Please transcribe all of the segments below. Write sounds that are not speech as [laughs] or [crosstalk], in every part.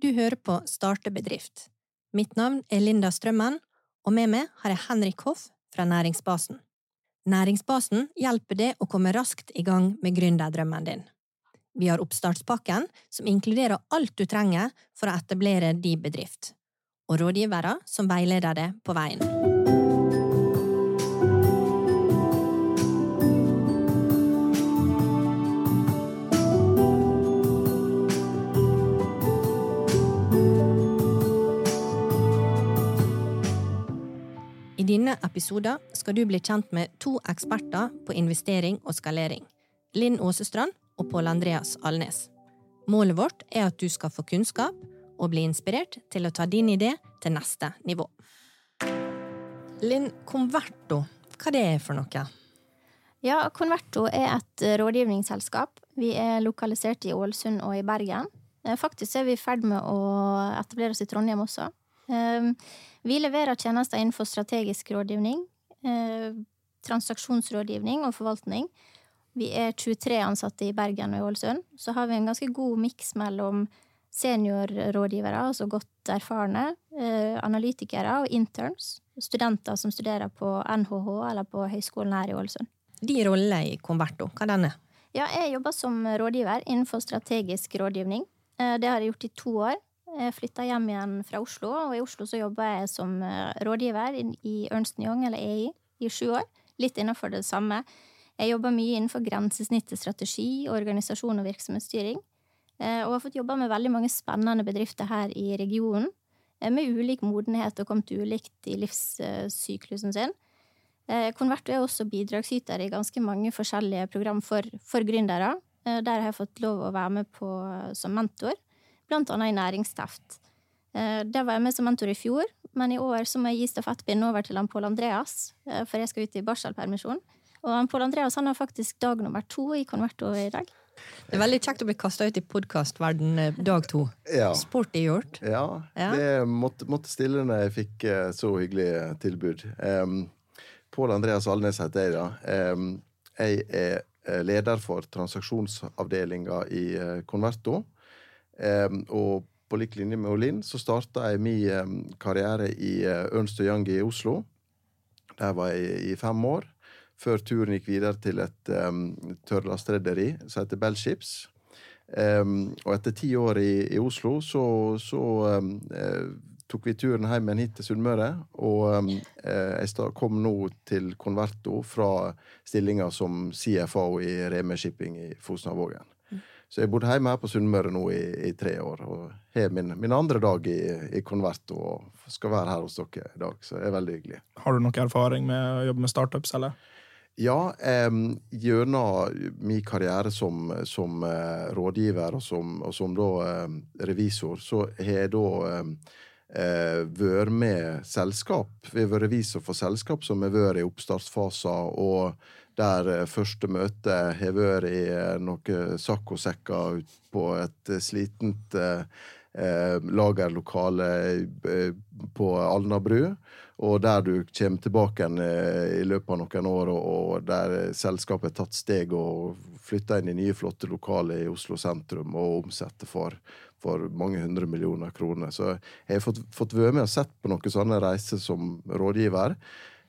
Du hører på Starte bedrift. Mitt navn er Linda Strømmen, og med meg har jeg Henrik Hoff fra Næringsbasen. Næringsbasen hjelper deg å komme raskt i gang med gründerdrømmen din. Vi har oppstartspakken, som inkluderer alt du trenger for å etablere din bedrift, og rådgivere som veileder deg på veien. I denne episoden skal du bli kjent med to eksperter på investering og skalering. Linn Åsestrand og Pål Andreas Alnes. Målet vårt er at du skal få kunnskap og bli inspirert til å ta din idé til neste nivå. Linn, Converto, hva det er for noe? Ja, Converto er et rådgivningsselskap. Vi er lokalisert i Ålesund og i Bergen. Eh, faktisk er vi i ferd med å etablere oss i Trondheim også. Vi leverer tjenester innenfor strategisk rådgivning, eh, transaksjonsrådgivning og forvaltning. Vi er 23 ansatte i Bergen og i Ålesund. Så har vi en ganske god miks mellom seniorrådgivere, altså godt erfarne, eh, analytikere og interns. Studenter som studerer på NHH eller på høyskolen her i Ålesund. De roller i Converto, hva er denne? Ja, jeg jobber som rådgiver innenfor strategisk rådgivning. Eh, det har jeg gjort i to år. Jeg flytta hjem igjen fra Oslo, og i Oslo så jobba jeg som eh, rådgiver i Ernst Young, eller EI, i sju år. Litt innenfor det samme. Jeg jobba mye innenfor grensesnittet strategi, organisasjon og virksomhetsstyring. Eh, og har fått jobba med veldig mange spennende bedrifter her i regionen, eh, med ulik modenhet og kommet ulikt i livssyklusen sin. Konverto er også bidragsyter i ganske mange forskjellige program for, for gründere. Der har jeg fått lov å være med på som mentor blant annet i Næringsteft. Der det var jeg med som mentor i fjor, men i år så må jeg gi stafettpinnen over til han Pål Andreas, eh, for jeg skal ut i barselpermisjon. Og han Pål Andreas han har faktisk dag nummer to i Converto i dag. Det er veldig kjekt å bli kasta ut i podkastverden eh, dag to. Ja. Sporty gjort. Ja, ja. det måtte, måtte, stille når jeg fikk så hyggelig tilbud. Um, Pål Andreas Alnes heter jeg, da. Um, jeg er leder for transaksjonsavdelinga i Converto. Og på lik linje med Olin så starta jeg min karriere i uh, Ernst Young i Oslo. Der var jeg i fem år, før turen gikk videre til et um, tørrlastrederi som heter Bellships. Um, og etter ti år i, i Oslo så, så um, tok vi turen hjem igjen hit til Sunnmøre. Og um, jeg kom nå til Converto fra stillinga som CFO i Reme Shipping i Fosnavågen. Så jeg bodde hjemme her på Sunnmøre nå i, i, tre år. Og har min, min andre dag i, i Converto og skal være her hos dere i dag. Så det er veldig hyggelig. Har du noe erfaring med å jobbe med startups, eller? Ja, eh, gjennom min karriere som, som eh, rådgiver og som, og som da, eh, revisor, så har jeg da eh, vært med selskap. Vi har vært revisor for selskap som har vært i oppstartsfaser. og der eh, første møte har vært i eh, noen saccosekker på et eh, slitent eh, lagerlokale på Alnabru. Og der du kommer tilbake igjen i løpet av noen år, og der selskapet har tatt steg og flytta inn i nye, flotte lokaler i Oslo sentrum og omsetter for, for mange hundre millioner kroner. Så jeg har fått, fått være med og sett på noen sånne reiser som rådgiver.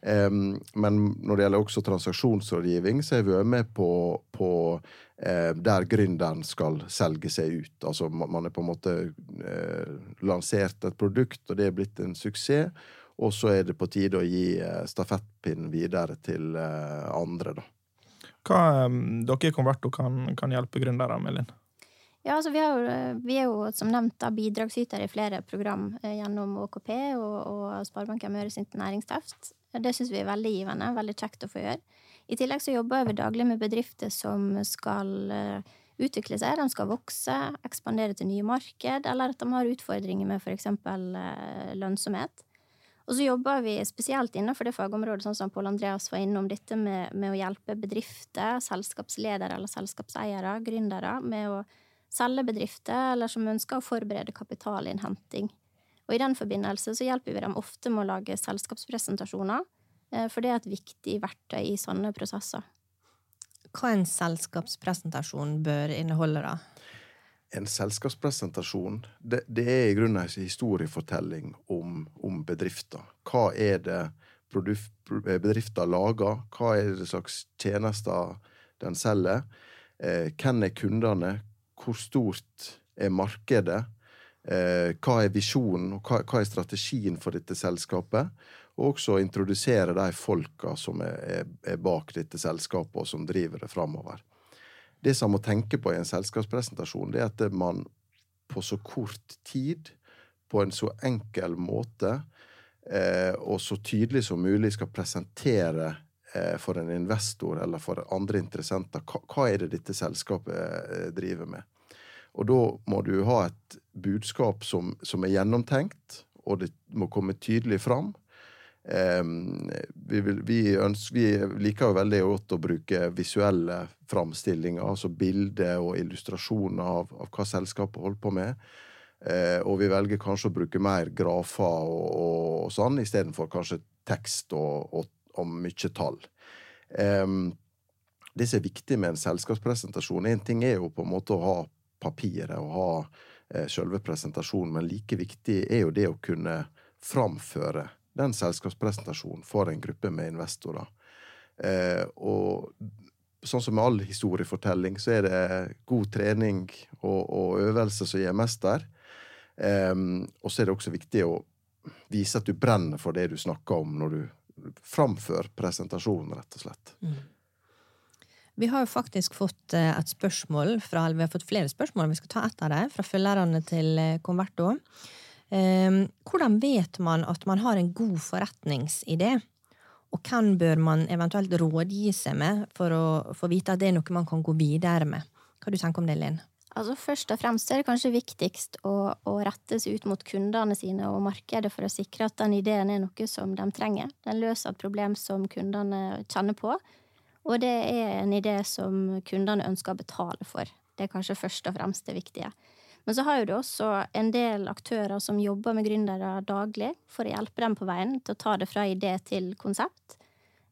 Um, men når det gjelder også transaksjonsrådgivning, så er vi med på, på uh, der gründeren skal selge seg ut. Altså man er på en måte uh, lansert et produkt, og det er blitt en suksess. Og så er det på tide å gi uh, stafettpinnen videre til andre, da. Hva dere i Converto kan, kan hjelpe gründere med, Linn? Ja, altså vi, jo, vi, er jo som nevnt bidragsyter i flere program gjennom ÅKP og, og Sparebanken Møre sitt næringsteft. Det syns vi er veldig givende. Veldig kjekt å få gjøre. I tillegg så jobber vi daglig med bedrifter som skal eh, utvikle seg. De skal vokse, ekspandere til nye marked, eller at de har utfordringer med f.eks. Eh, lønnsomhet. Og så jobber vi spesielt innenfor det fagområdet, sånn som Pål Andreas var innom, dette med, med, å hjelpe bedrifter, selskapsledere eller selskapseiere, gründere, med å selge bedrifter, eller som ønsker å forberede kapitalinnhenting. Og i den forbindelse så hjelper vi dem ofte med å lage selskapspresentasjoner, eh, for det er et viktig verktøy i sånne prosesser. Hva en selskapspresentasjon bør inneholde, da? en selskapspresentasjon det, det, er i grunnen en historiefortelling om, om bedrifter. Hva er det bedrifter lager? Hva er det slags tjenester den selger? Eh, hvem er kundene? Hvor stort er markedet? Eh, hva er visjonen, og hva, hva, er strategien for dette selskapet? Og også introdusere de folka som er, er, er bak dette selskapet, og som driver det framover. Det som man må tenke på i en selskapspresentasjon, det er at man på så kort tid, på en så enkel måte eh, og så tydelig som mulig skal presentere eh, for en investor eller for andre interessenter hva, hva er det dette selskapet eh, driver med. Og da må du ha et budskap som, som er gjennomtenkt, og det må komme tydelig fram. Um, vi, vil, vi, ønsker, vi, liker jo veldig godt å bruke visuelle framstillinger, altså bilder og illustrasjoner av, av hva selskapet holder på med. Uh, og vi velger kanskje å bruke mer grafer og, og, og sånn, istedenfor kanskje tekst og, og, og mye tall. Um, det som er viktig med en selskapspresentasjon Én ting er jo på en måte å ha papiret og ha selve presentasjonen, men like viktig er jo det å kunne framføre den selskapspresentasjonen for en gruppe med investorer. Eh, og sånn som med all historiefortelling, så er det god trening og, og øvelse som gjør mester. Eh, og så er det også viktig å vise at du brenner for det du snakker om når du framfører presentasjonen, rett og slett. Mm. Vi har jo faktisk fått eh, et spørsmål fra, vi har fått flere spørsmål, vi skal ta ett av dem, fra følgerne til eh, Converto. Ehm, hvordan vet man at man har en god forretningsidé? Og hvem bør man eventuelt rådgi seg med for å få vite at det er noe man kan gå videre med? Hva du tenker om det, Linn? Altså Først og fremst er det kanskje viktigst å, å seg ut mot kundene sine og markedet for å sikre at den ideen er noe som de trenger. Den løser et problem som kundene kjenner på, og det er en idé som kundene ønsker å betale for. Det er kanskje først og fremst det viktige. Men så har jo du også en del aktører som jobber med gründere daglig for å hjelpe dem på veien til å ta det fra idé til konsept.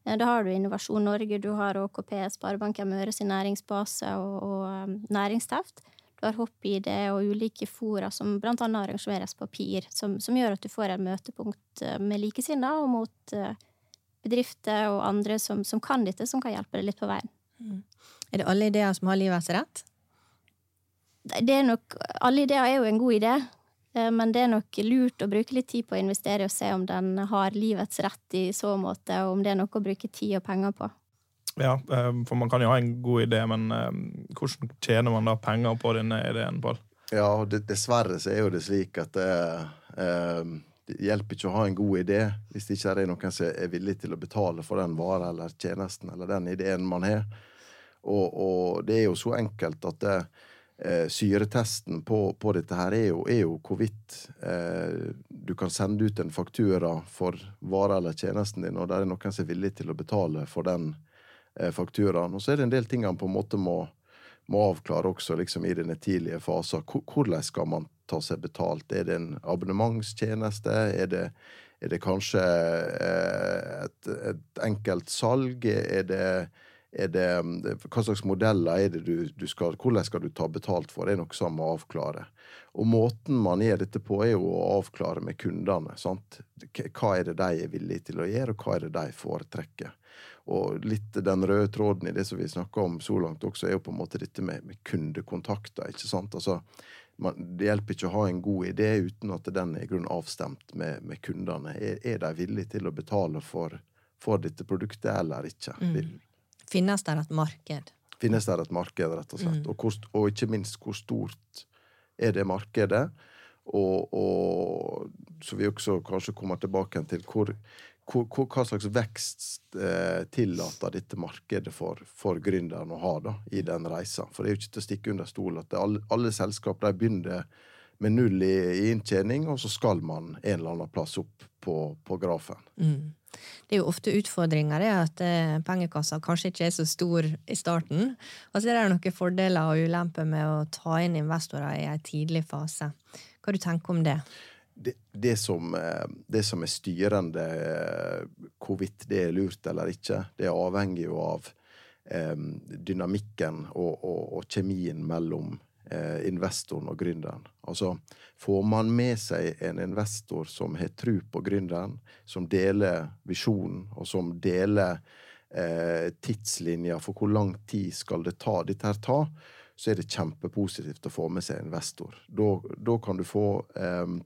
Eh, da har du Innovasjon Norge, du har ÅKP, Sparebanken Møre sin næringsbase og, og um, næringsteft. Du har Hopp-ID og ulike fora som annet arrangeres på PIR, som, som gjør at du får et møtepunkt eh, med likesinnede og mot uh, bedrifter og andre som, som, kan dette, som kan hjelpe deg litt på veien. Mm. Er det alle ideer som har livet sitt rett? det er nok Alle ideer er jo en god idé, eh, men det er nok lurt å bruke litt tid på å investere og se om den har livets rett i så måte, og om det er noe å bruke tid og penger på. Ja, eh, for man kan jo ha en god idé, men eh, hvordan tjener man da penger på denne ideen, Pål? Ja, dessverre så er jo det slik at det, det hjelper ikke å ha en god idé hvis det ikke er noen som er villig til å betale for den varen eller tjenesten eller den ideen man har. Og, og det er jo så enkelt at det, eh, syretesten på, på, dette her er jo, er jo hvorvidt eh, du kan sende ut en faktura for varen eller tjenesten din, og der er noen som er villig til å betale for den eh, fakturaen. Og så er det en del ting han på en måte må, må avklare også liksom i denne tidlige fasen. Hvordan skal man ta seg betalt? Er det en abonnementstjeneste? Er det, er det kanskje eh, et, et enkelt salg? Er det det, hva slags modeller er det du, du, skal Hvordan skal du ta betalt for? Det er noe som må avklare. Og måten man gjør dette på, er jo å avklare med kundene. Sant? Hva er det de er villige til å gjøre, og hva er det de foretrekker? Og litt den røde tråden i det som vi snakker om så langt også, er jo på en måte dette med, med kundekontakter. ikke sant? Altså, man, det hjelper ikke å ha en god idé uten at den er i grunnen avstemt med, med kundene. Er, er, de villige til å betale for, for dette produktet eller ikke? Mm. Finnes det et marked? Finnes det et marked, rett og slett. Mm. Og, hvor, og, ikke minst, hvor stort er det markedet? Og, og så vi også kanskje kommer tilbake til hvor, hvor, hva slags vekst eh, tillater dette markedet for, for gründeren å ha da, i den reisa. For det er jo ikke til å stikke under stol at alle, alle selskap de begynner med null i, i, inntjening, og så skal man en eller annen plass opp på, på grafen. Mm. Det er jo ofte utfordringer, det at eh, pengekassa kanskje ikke er så stor i starten. Og så er det noen fordeler og ulemper med å ta inn investorer i en tidlig fase. Hva du tenker om det? Det, det, som, eh, det som, er styrende, eh, hvorvidt det er lurt eller ikke, det avhenger jo av eh, dynamikken og, og, og, kjemien mellom eh, investoren og gründeren. Altså, får man med seg en investor som har tru på gründeren, som deler visjonen, og som deler eh, tidslinja for hvor lang tid skal det ta, dette her ta, så er det kjempepositivt å få med seg investor. Da, da kan du få eh,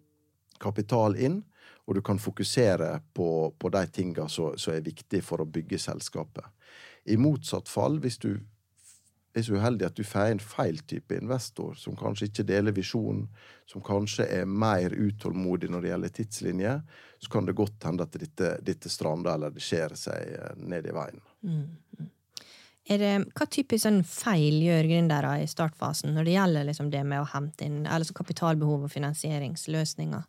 kapital inn, og du kan fokusere på, på de tinga som er viktige for å bygge selskapet. I motsatt fall, hvis du er så uheldig at du får en feil type investor, som kanskje ikke deler visjonen, som kanskje er mer utålmodig når det gjelder tidslinje, så kan det godt hende at dette, dette strander eller det skjer seg eh, ned i veien. Mm. Det, hva type sånn feil gjør gründere i startfasen når det gjelder liksom det med å hente inn altså kapitalbehov og finansieringsløsninger?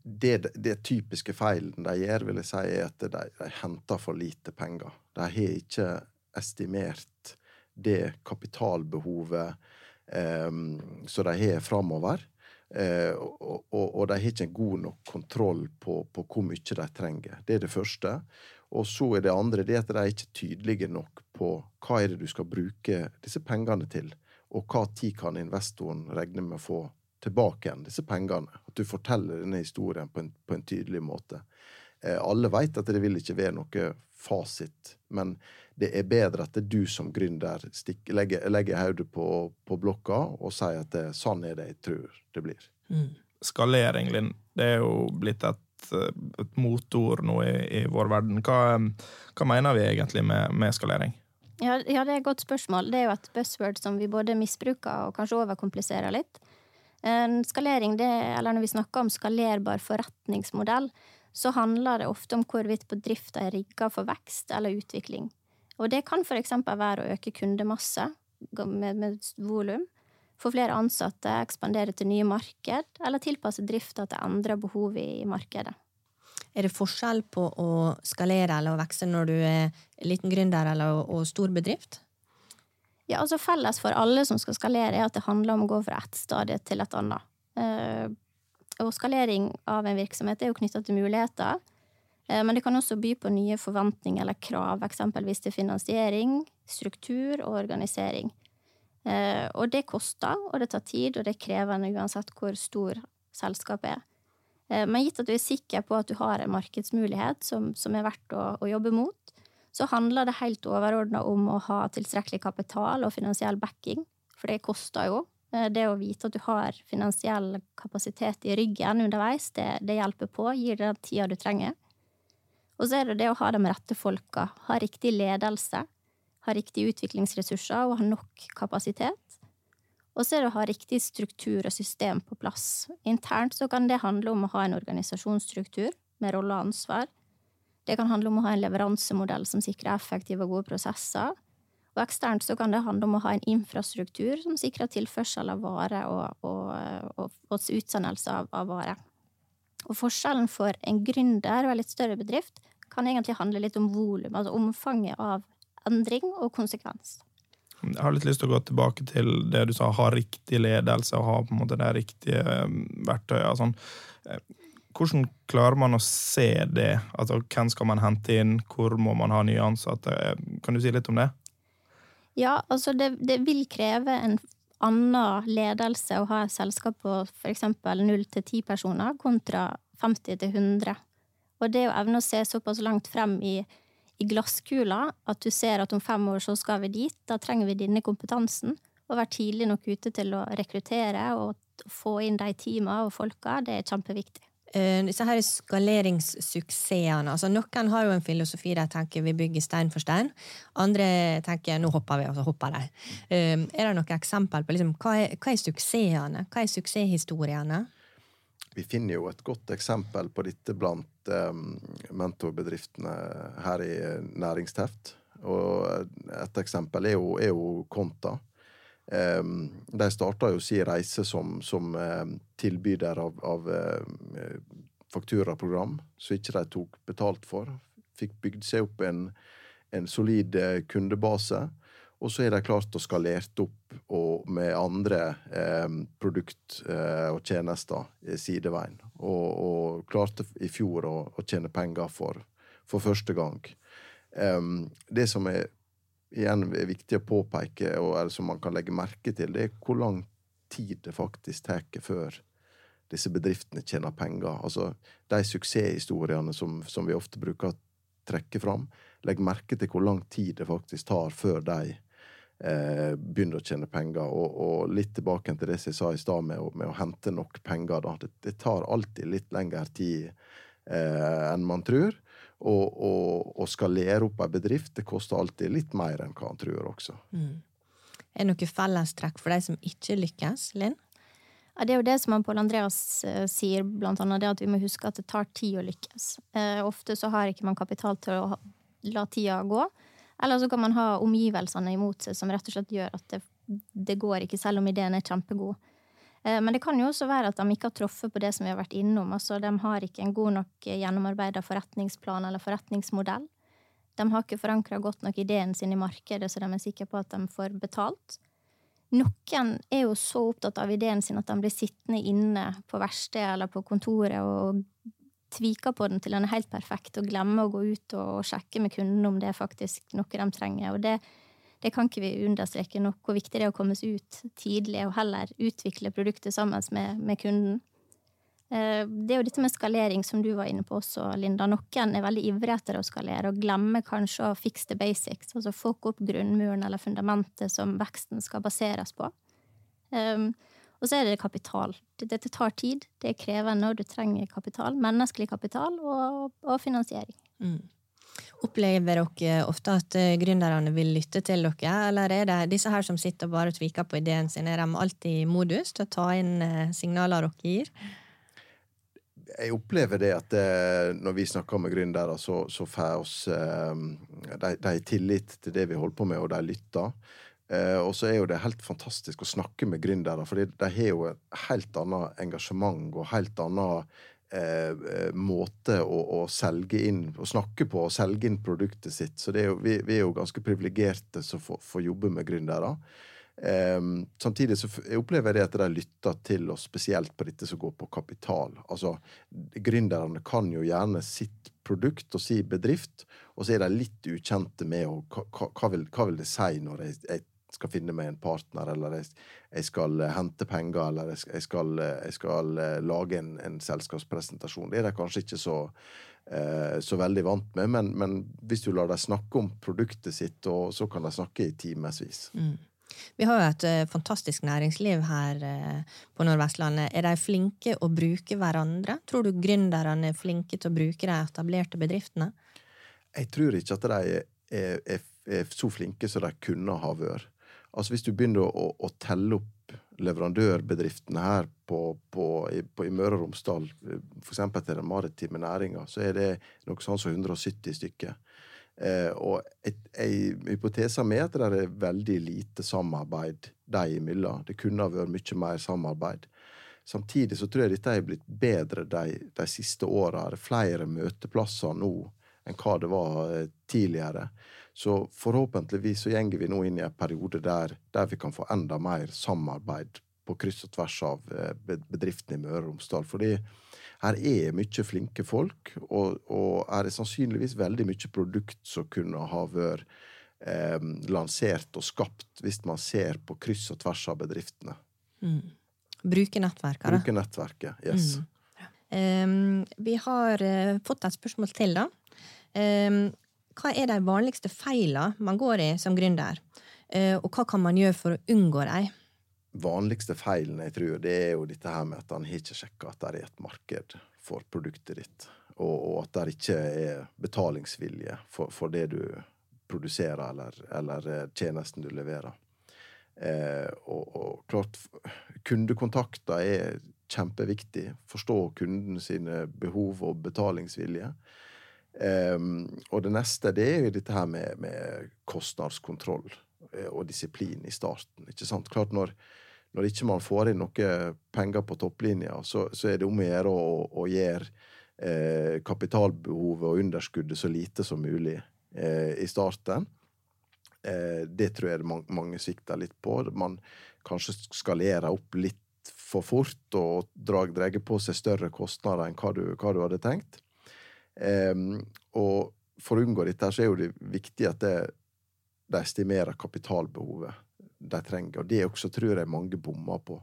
Det, det, typiske feilen de gjør, vil jeg si, er at de, de henter for lite penger. De har ikke estimert det kapitalbehovet eh, som de har framover. Eh, og, og, og, de har ikke en god nok kontroll på, på, hvor mye de trenger. Det er det første. Og så er det andre det at de er ikke tydelige nok på hva er det du skal bruke disse pengene til, og hva tid kan investoren regne med å få tilbake igjen disse pengene. At du forteller denne historien på en, på en tydelig måte. Eh, alle vet at det vil ikke være noe fasit, men det er bedre at det er du som gründer legger, legger hodet på, på, blokka og sier at det, sånn er det jeg tror det blir. Mm. Skalering, Linn, det er jo blitt et, et motord nå i, i, vår verden. Hva, hva, mener vi egentlig med, med skalering? Ja, ja, det er et godt spørsmål. Det er jo et buzzword som vi både misbruker og kanskje overkompliserer litt. En skalering, det, eller når vi snakker om skalerbar forretningsmodell, så handler det ofte om hvorvidt bedrifter er rigga for vekst eller utvikling. Og det kan eksempel være å øke kundemasse med, med volum, få flere ansatte, ekspandere til nye marked, eller tilpasse drifta til andre behov i markedet. Er det forskjell på å skalere eller å vokse når du er liten gründer eller og stor bedrift? Ja, altså Felles for alle som skal skalere, er at det handler om å gå fra ett stadie til et annet. Eh, og skalering av en virksomhet er jo knytta til muligheter, men det kan også by på nye forventninger eller krav, eksempelvis til finansiering, struktur og organisering. Eh, og det koster, og det tar tid, og det er krevende uansett hvor stor selskapet er. Eh, men gitt at du er sikker på at du har en markedsmulighet som, som er verdt å, å, jobbe mot, så handler det helt overordna om å ha tilstrekkelig kapital og finansiell backing, for det koster jo. Det å vite at du har finansiell kapasitet i ryggen underveis, det, det hjelper på, gir deg den tida du trenger. Og så er det det å ha de rette folka, ha riktig ledelse, ha riktige utviklingsressurser og ha nok kapasitet. Og så er det å ha riktig struktur og system på plass. Internt så kan det handle om å ha en organisasjonsstruktur med rolle og ansvar. Det kan handle om å ha en leveransemodell som sikrer effektive og gode prosesser. Og eksternt så kan det handle om å ha en infrastruktur som sikrer tilførsel av varer og, og, og, og utsendelse av, av varer. Og forskjellen for en gründer og en litt større bedrift kan egentlig handle litt om volum, altså omfanget av endring og konsekvens. Jeg har litt lyst til å gå tilbake til det du sa, ha riktig ledelse og ha på en måte det riktige verktøyet. Sånn. Eh, hvordan klarer man å se det? Altså, hvem skal man hente inn? Hvor må man ha nye ansatte? Kan du si litt om det? Ja, altså det, det vil kreve en annen ledelse å ha et selskap på f.eks. 0 til 10 personer kontra 50 til 100. Og det å evne å se såpass langt frem i, i glasskula at du ser at om fem år så skal vi dit, da trenger vi denne kompetansen. Og være tidlig nok ute til å rekruttere og få inn de teama og folka, det er kjempeviktig. Uh, disse her skaleringssuksessene. Altså, noen har jo en filosofi der tenker vi bygger stein for stein. Andre tenker nå hopper vi, og så hopper de. Uh, er det noen eksempel på liksom, hva, er, hva er suksessene? Hva er suksesshistoriene? Vi finner jo et godt eksempel på dette blant um, mentorbedriftene her i Næringsteft. Og et eksempel er jo, er jo Konta. Um, de starta jo si reise som, som um, tilbyder av, av uh, fakturaprogram som ikke de tok betalt for. Fikk bygd seg opp en, en solid uh, kundebase. Og så er de klart å skalert opp med andre eh, produkt eh, og tjenester sideveien. Og, og, klarte i fjor å, å tjene penger for, for første gang. Um, det som er igjen er viktig å påpeke, og er som man kan legge merke til, det er hvor lang tid det faktisk tar før disse bedriftene tjener penger. Altså, de suksesshistoriene som, som vi ofte bruker å trekke fram, legg merke til hvor lang tid det faktisk tar før de eh, begynner å tjene penger. Og, og, litt tilbake til det jeg sa i stad, med, med, å hente nok penger. Det, det tar alltid litt lengre tid eh, enn man tror. Og å skalere opp ei bedrift det koster alltid litt mer enn hva han tror også. Mm. Er det noe fellestrekk for de som ikke lykkes, Linn? Ja, det er jo det som Pål Andreas uh, sier, blant annet, det at vi må huske at det tar tid å lykkes. Eh, ofte så har ikke man kapital til å ha, la tida gå. Eller så kan man ha omgivelsene imot seg som rett og slett gjør at det, det går ikke, selv om ideen er kjempegod. Eh, men det kan jo også være at de ikke har truffet på det som vi har vært innom. Altså, de har ikke en god nok eh, gjennomarbeida forretningsplan eller forretningsmodell. De har ikke forankra godt nok ideen sin i markedet, så de er sikre på at de får betalt. Noen er jo så opptatt av ideen sin at de blir sittende inne på verkstedet eller på kontoret og tviker på den til den er helt perfekt, og glemmer å gå ut og sjekke med kunden om det er faktisk noe de trenger. Og det det kan ikke vi understreke nok hvor viktig det er å komme seg ut tidlig og heller utvikle produktet sammen med, med kunden. Eh, det er jo dette med skalering som du var inne på også, Linda. Noen er veldig ivrige etter å skalere og glemmer kanskje å fix the basics, altså få opp grunnmuren eller fundamentet som veksten skal baseres på. Um, og så er det kapital. Dette tar tid, det er krevende, og du trenger kapital. Menneskelig kapital og, og finansiering. Mm. Opplever dere ofte at eh, gründerne vil lytte til dere, eller er det disse her som sitter og bare tviker på ideen sin? Er de alltid i modus til å ta inn eh, signaler dere gir? Jeg opplever det at eh, når vi snakker med gründere, så, så får oss de, de tillit til det vi holder på med, og de lytter. Og så er jo det helt fantastisk å snakke med gründere, for de har jo et helt annet engasjement og helt annet Eh, eh, måte å, å, selge inn, å snakke på og selge inn produktet sitt. Så er jo, vi, vi, er jo ganske privilegerte som får, jobbe med gründere. Eh, samtidig så jeg opplever jeg at de lytter til oss, spesielt på dette som går på kapital. Altså, Gründerne kan jo gjerne sitt produkt og si bedrift, og så er de litt ukjente med og, hva, hva, vil, hva vil det si når jeg, jeg skal finne meg en partner, eller jeg, jeg skal eh, hente penger, eller jeg jeg skal, eh, jeg skal eh, lage en, en, selskapspresentasjon. Det er de kanskje ikke så, eh, så veldig vant med, men, men, hvis du lar dem snakke om produktet sitt, og, så kan de snakke i timevis. Mm. Vi har jo et uh, fantastisk næringsliv her uh, på Nordvestlandet. Er de flinke å bruke hverandre? Tror du gründerne er flinke til å bruke de etablerte bedriftene? Jeg tror ikke at de er, er, er så flinke som de kunne ha vært. Altså Hvis du begynner å, å telle opp leverandørbedriftene her på, på, i, på, i, Møre og Romsdal, f.eks. til den maritime næringa, så er det noe sånn som 170 stykker. Eh, og ei hypotese med at det er veldig lite samarbeid de imellom. Det kunne ha vært mye mer samarbeid. Samtidig så tror jeg dette er blitt bedre de, de siste åra. Det er flere møteplasser nå enn hva det var eh, tidligere. Så forhåpentligvis så gjenger vi nå inn i en periode der, der, vi kan få enda mer samarbeid på kryss og tvers av eh, bedriftene i Møre og Romsdal. Fordi her er mye flinke folk, og, og her er sannsynligvis veldig mye produkt som kunne ha vært eh, lansert og skapt hvis man ser på kryss og tvers av bedriftene. Mm. Bruke nettverket, da. Bruke nettverket, yes. Mm. Um, vi har uh, fått et spørsmål til, da. Um, hva er de vanligste feilene man går i som gründer, eh, og hva kan man gjøre for å unngå dem? Vanligste feilen jeg tror, det er jo dette her med at han ikke sjekka at det er et marked for produktet ditt, og, og at det ikke er betalingsvilje for, for det du produserer eller, eller eh, tjenesten du leverer. Eh, og, og, klart, kundekontakter er kjempeviktig. Forstå kunden sine behov og betalingsvilje. Um, og det neste det er jo dette her med, med kostnadskontroll eh, og disiplin i starten. ikke sant? Klart Når, når ikke man får inn noe penger på topplinja, så, så er det om å gjøre å, å gjøre eh, kapitalbehovet og underskuddet så lite som mulig eh, i starten. Eh, det tror jeg mange, mange svikter litt på. Man kanskje skalerer opp litt for fort og drar på seg større kostnader enn hva du, hva du hadde tenkt. Um, og for å unngå dette så er jo det viktig at det, de estimerer kapitalbehovet de trenger. Og det også tror jeg mange bommer på.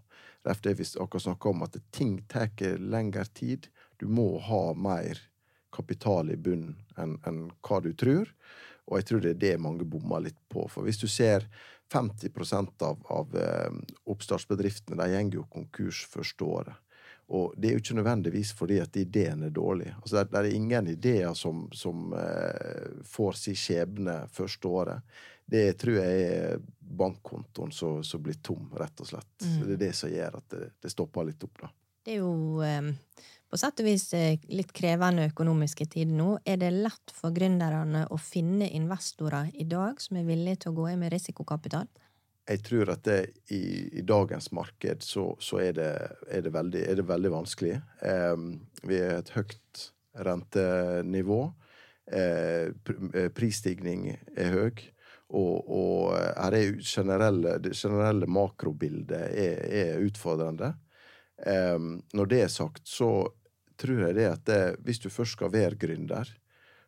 Derfor er vi akkurat snakka om at ting tar lengre tid. Du må ha mer kapital i bunnen enn enn hva du tror. Og jeg tror det er det mange bommer litt på. For hvis du ser 50 av, av eh, oppstartsbedriftene de går jo konkurs første året. Og det er jo ikke nødvendigvis fordi at ideen er dårlig. Altså, det, er ingen ideer som, som eh, får sin skjebne første året. Det tror jeg er bankkontoen som, som blir tom, rett og slett. Mm. Det er det som gjør at det, det stopper litt opp, da. Det er jo eh, på sett og vis eh, litt krevende økonomiske tider nå. Er det lett for gründerne å finne investorer i dag som er villige til å gå inn med risikokapital? Jeg tror at det, i, i, dagens marked så, så er, det, er, det veldig, er, det, veldig, vanskelig. Eh, vi er et høyt rentenivå. Eh, prisstigning er høy. Og, og her er generelle, det generelle makrobildet er, er utfordrende. Eh, når det er sagt, så tror jeg det at det, hvis du først skal være gründer,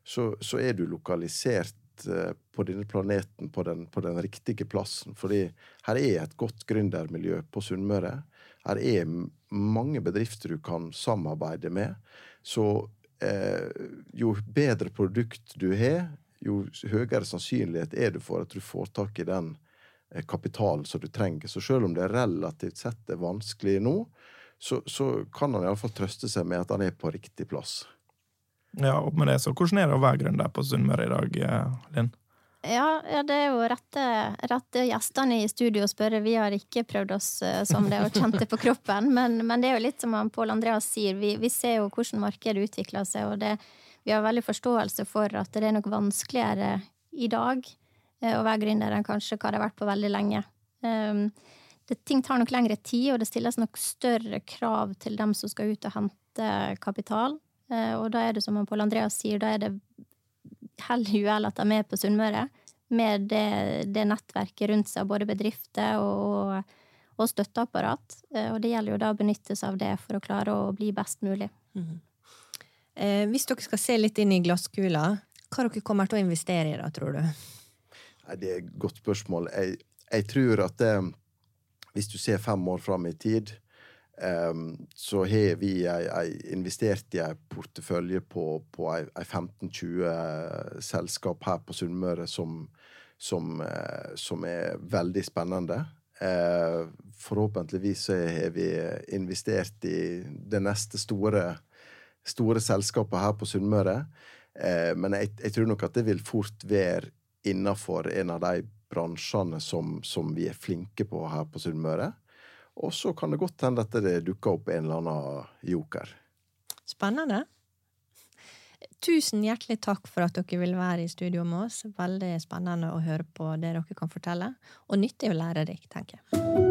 så, så er du lokalisert Eh, på denne planeten på den, på den, riktige plassen. Fordi her er et godt gründermiljø på Sunnmøre. Her er mange bedrifter du kan samarbeide med. Så eh, jo bedre produkt du har, jo høyere sannsynlighet er det for at du får tak i den eh, kapitalen som du trenger. Så selv om det relativt sett er vanskelig nå, så, så kan han iallfall trøste seg med at han er på riktig plass. Ja, opp med det. Så hvordan er det å være gründer på Sunnmøre i dag, eh, Linn? Ja, ja, det er jo rette, rette gjestene i studio å spørre. Vi har ikke prøvd oss eh, som det og kjent det på kroppen. [laughs] Men, men, det er jo litt som Pål Andreas sier, vi, vi, ser jo hvordan markedet utvikler seg, og det, vi har veldig forståelse for at det er nok vanskeligere i dag eh, å være gründer enn kanskje hva det har vært på veldig lenge. Um, det, ting tar nok lengre tid, og det stilles nok større krav til dem som skal ut og hente kapital. Eh, og da er det som Pål Andreas sier, da er det hell i uhell at de er med på Sunnmøre. Med det, det, nettverket rundt seg, både bedrifter og, og støtteapparat. Eh, og det gjelder jo da å benytte seg av det for å klare å bli best mulig. Mm. Eh, hvis dere skal se litt inn i glasskula, hva dere kommer til å investere i da, tror du? Nei, det er et godt spørsmål. Jeg, jeg tror at det, hvis du ser fem år fram i tid, Um, så har vi jeg, jeg investert i en portefølje på, på ei, ei 15-20 selskap her på Sunnmøre som, som, uh, som, er veldig spennende. Uh, forhåpentligvis har vi investert i det neste store, store selskapet her på Sunnmøre. Uh, men jeg, jeg, tror nok at det vil fort være innafor en av de bransjene som, som vi er flinke på her på Sunnmøre. Og så kan det godt hende at det dukker opp en eller annen joker. Spennende. Tusen hjertelig takk for at dere vil være i studio med oss. Veldig spennende å høre på det dere kan fortelle. Og nyttig og lærerikt, tenker jeg.